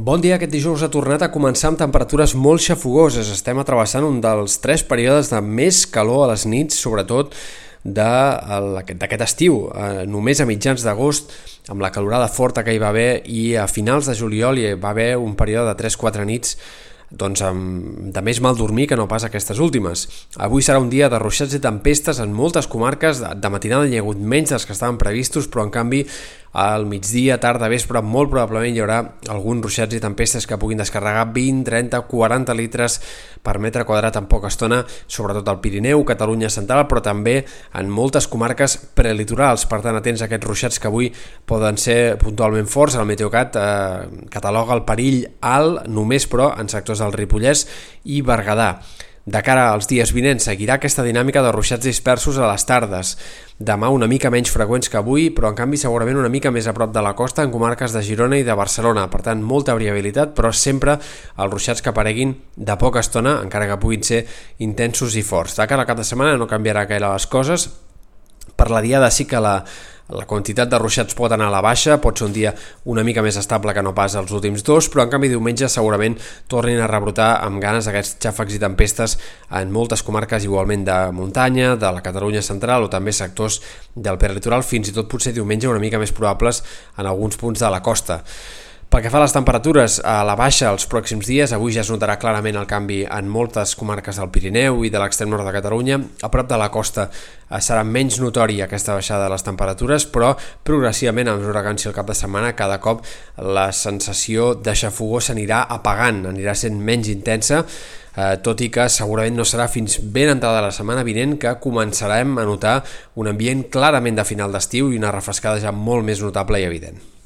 Bon dia, aquest dijous ha tornat a començar amb temperatures molt xafogoses. Estem atrevessant un dels tres períodes de més calor a les nits, sobretot d'aquest estiu. Eh, només a mitjans d'agost, amb la calorada forta que hi va haver, i a finals de juliol hi va haver un període de 3-4 nits doncs amb, de més mal dormir que no pas aquestes últimes. Avui serà un dia de ruixats i tempestes en moltes comarques, de, matinada hi ha hagut menys dels que estaven previstos, però en canvi al migdia, tarda, vespre, molt probablement hi haurà alguns ruixats i tempestes que puguin descarregar 20, 30, 40 litres per metre quadrat en poca estona, sobretot al Pirineu, Catalunya central, però també en moltes comarques prelitorals. Per tant, atents a aquests ruixats que avui poden ser puntualment forts. El Meteocat eh, cataloga el perill alt, només però en sectors del Ripollès i Berguedà. De cara als dies vinents seguirà aquesta dinàmica de ruixats dispersos a les tardes. Demà una mica menys freqüents que avui, però en canvi segurament una mica més a prop de la costa en comarques de Girona i de Barcelona. Per tant, molta variabilitat, però sempre els ruixats que apareguin de poca estona, encara que puguin ser intensos i forts. De cara al cap de setmana no canviarà gaire les coses. Per la diada sí que la, la quantitat de ruixats pot anar a la baixa, pot ser un dia una mica més estable que no pas els últims dos, però en canvi diumenge segurament tornin a rebrotar amb ganes aquests xàfecs i tempestes en moltes comarques igualment de muntanya, de la Catalunya central o també sectors del perlitoral, fins i tot potser diumenge una mica més probables en alguns punts de la costa. Pel que fa a les temperatures, a la baixa els pròxims dies, avui ja es notarà clarament el canvi en moltes comarques del Pirineu i de l'extrem nord de Catalunya. A prop de la costa eh, serà menys notori aquesta baixada de les temperatures, però progressivament, a mesura que el cap de setmana, cada cop la sensació de s'anirà apagant, anirà sent menys intensa, eh, tot i que segurament no serà fins ben entrada la setmana vinent que començarem a notar un ambient clarament de final d'estiu i una refrescada ja molt més notable i evident.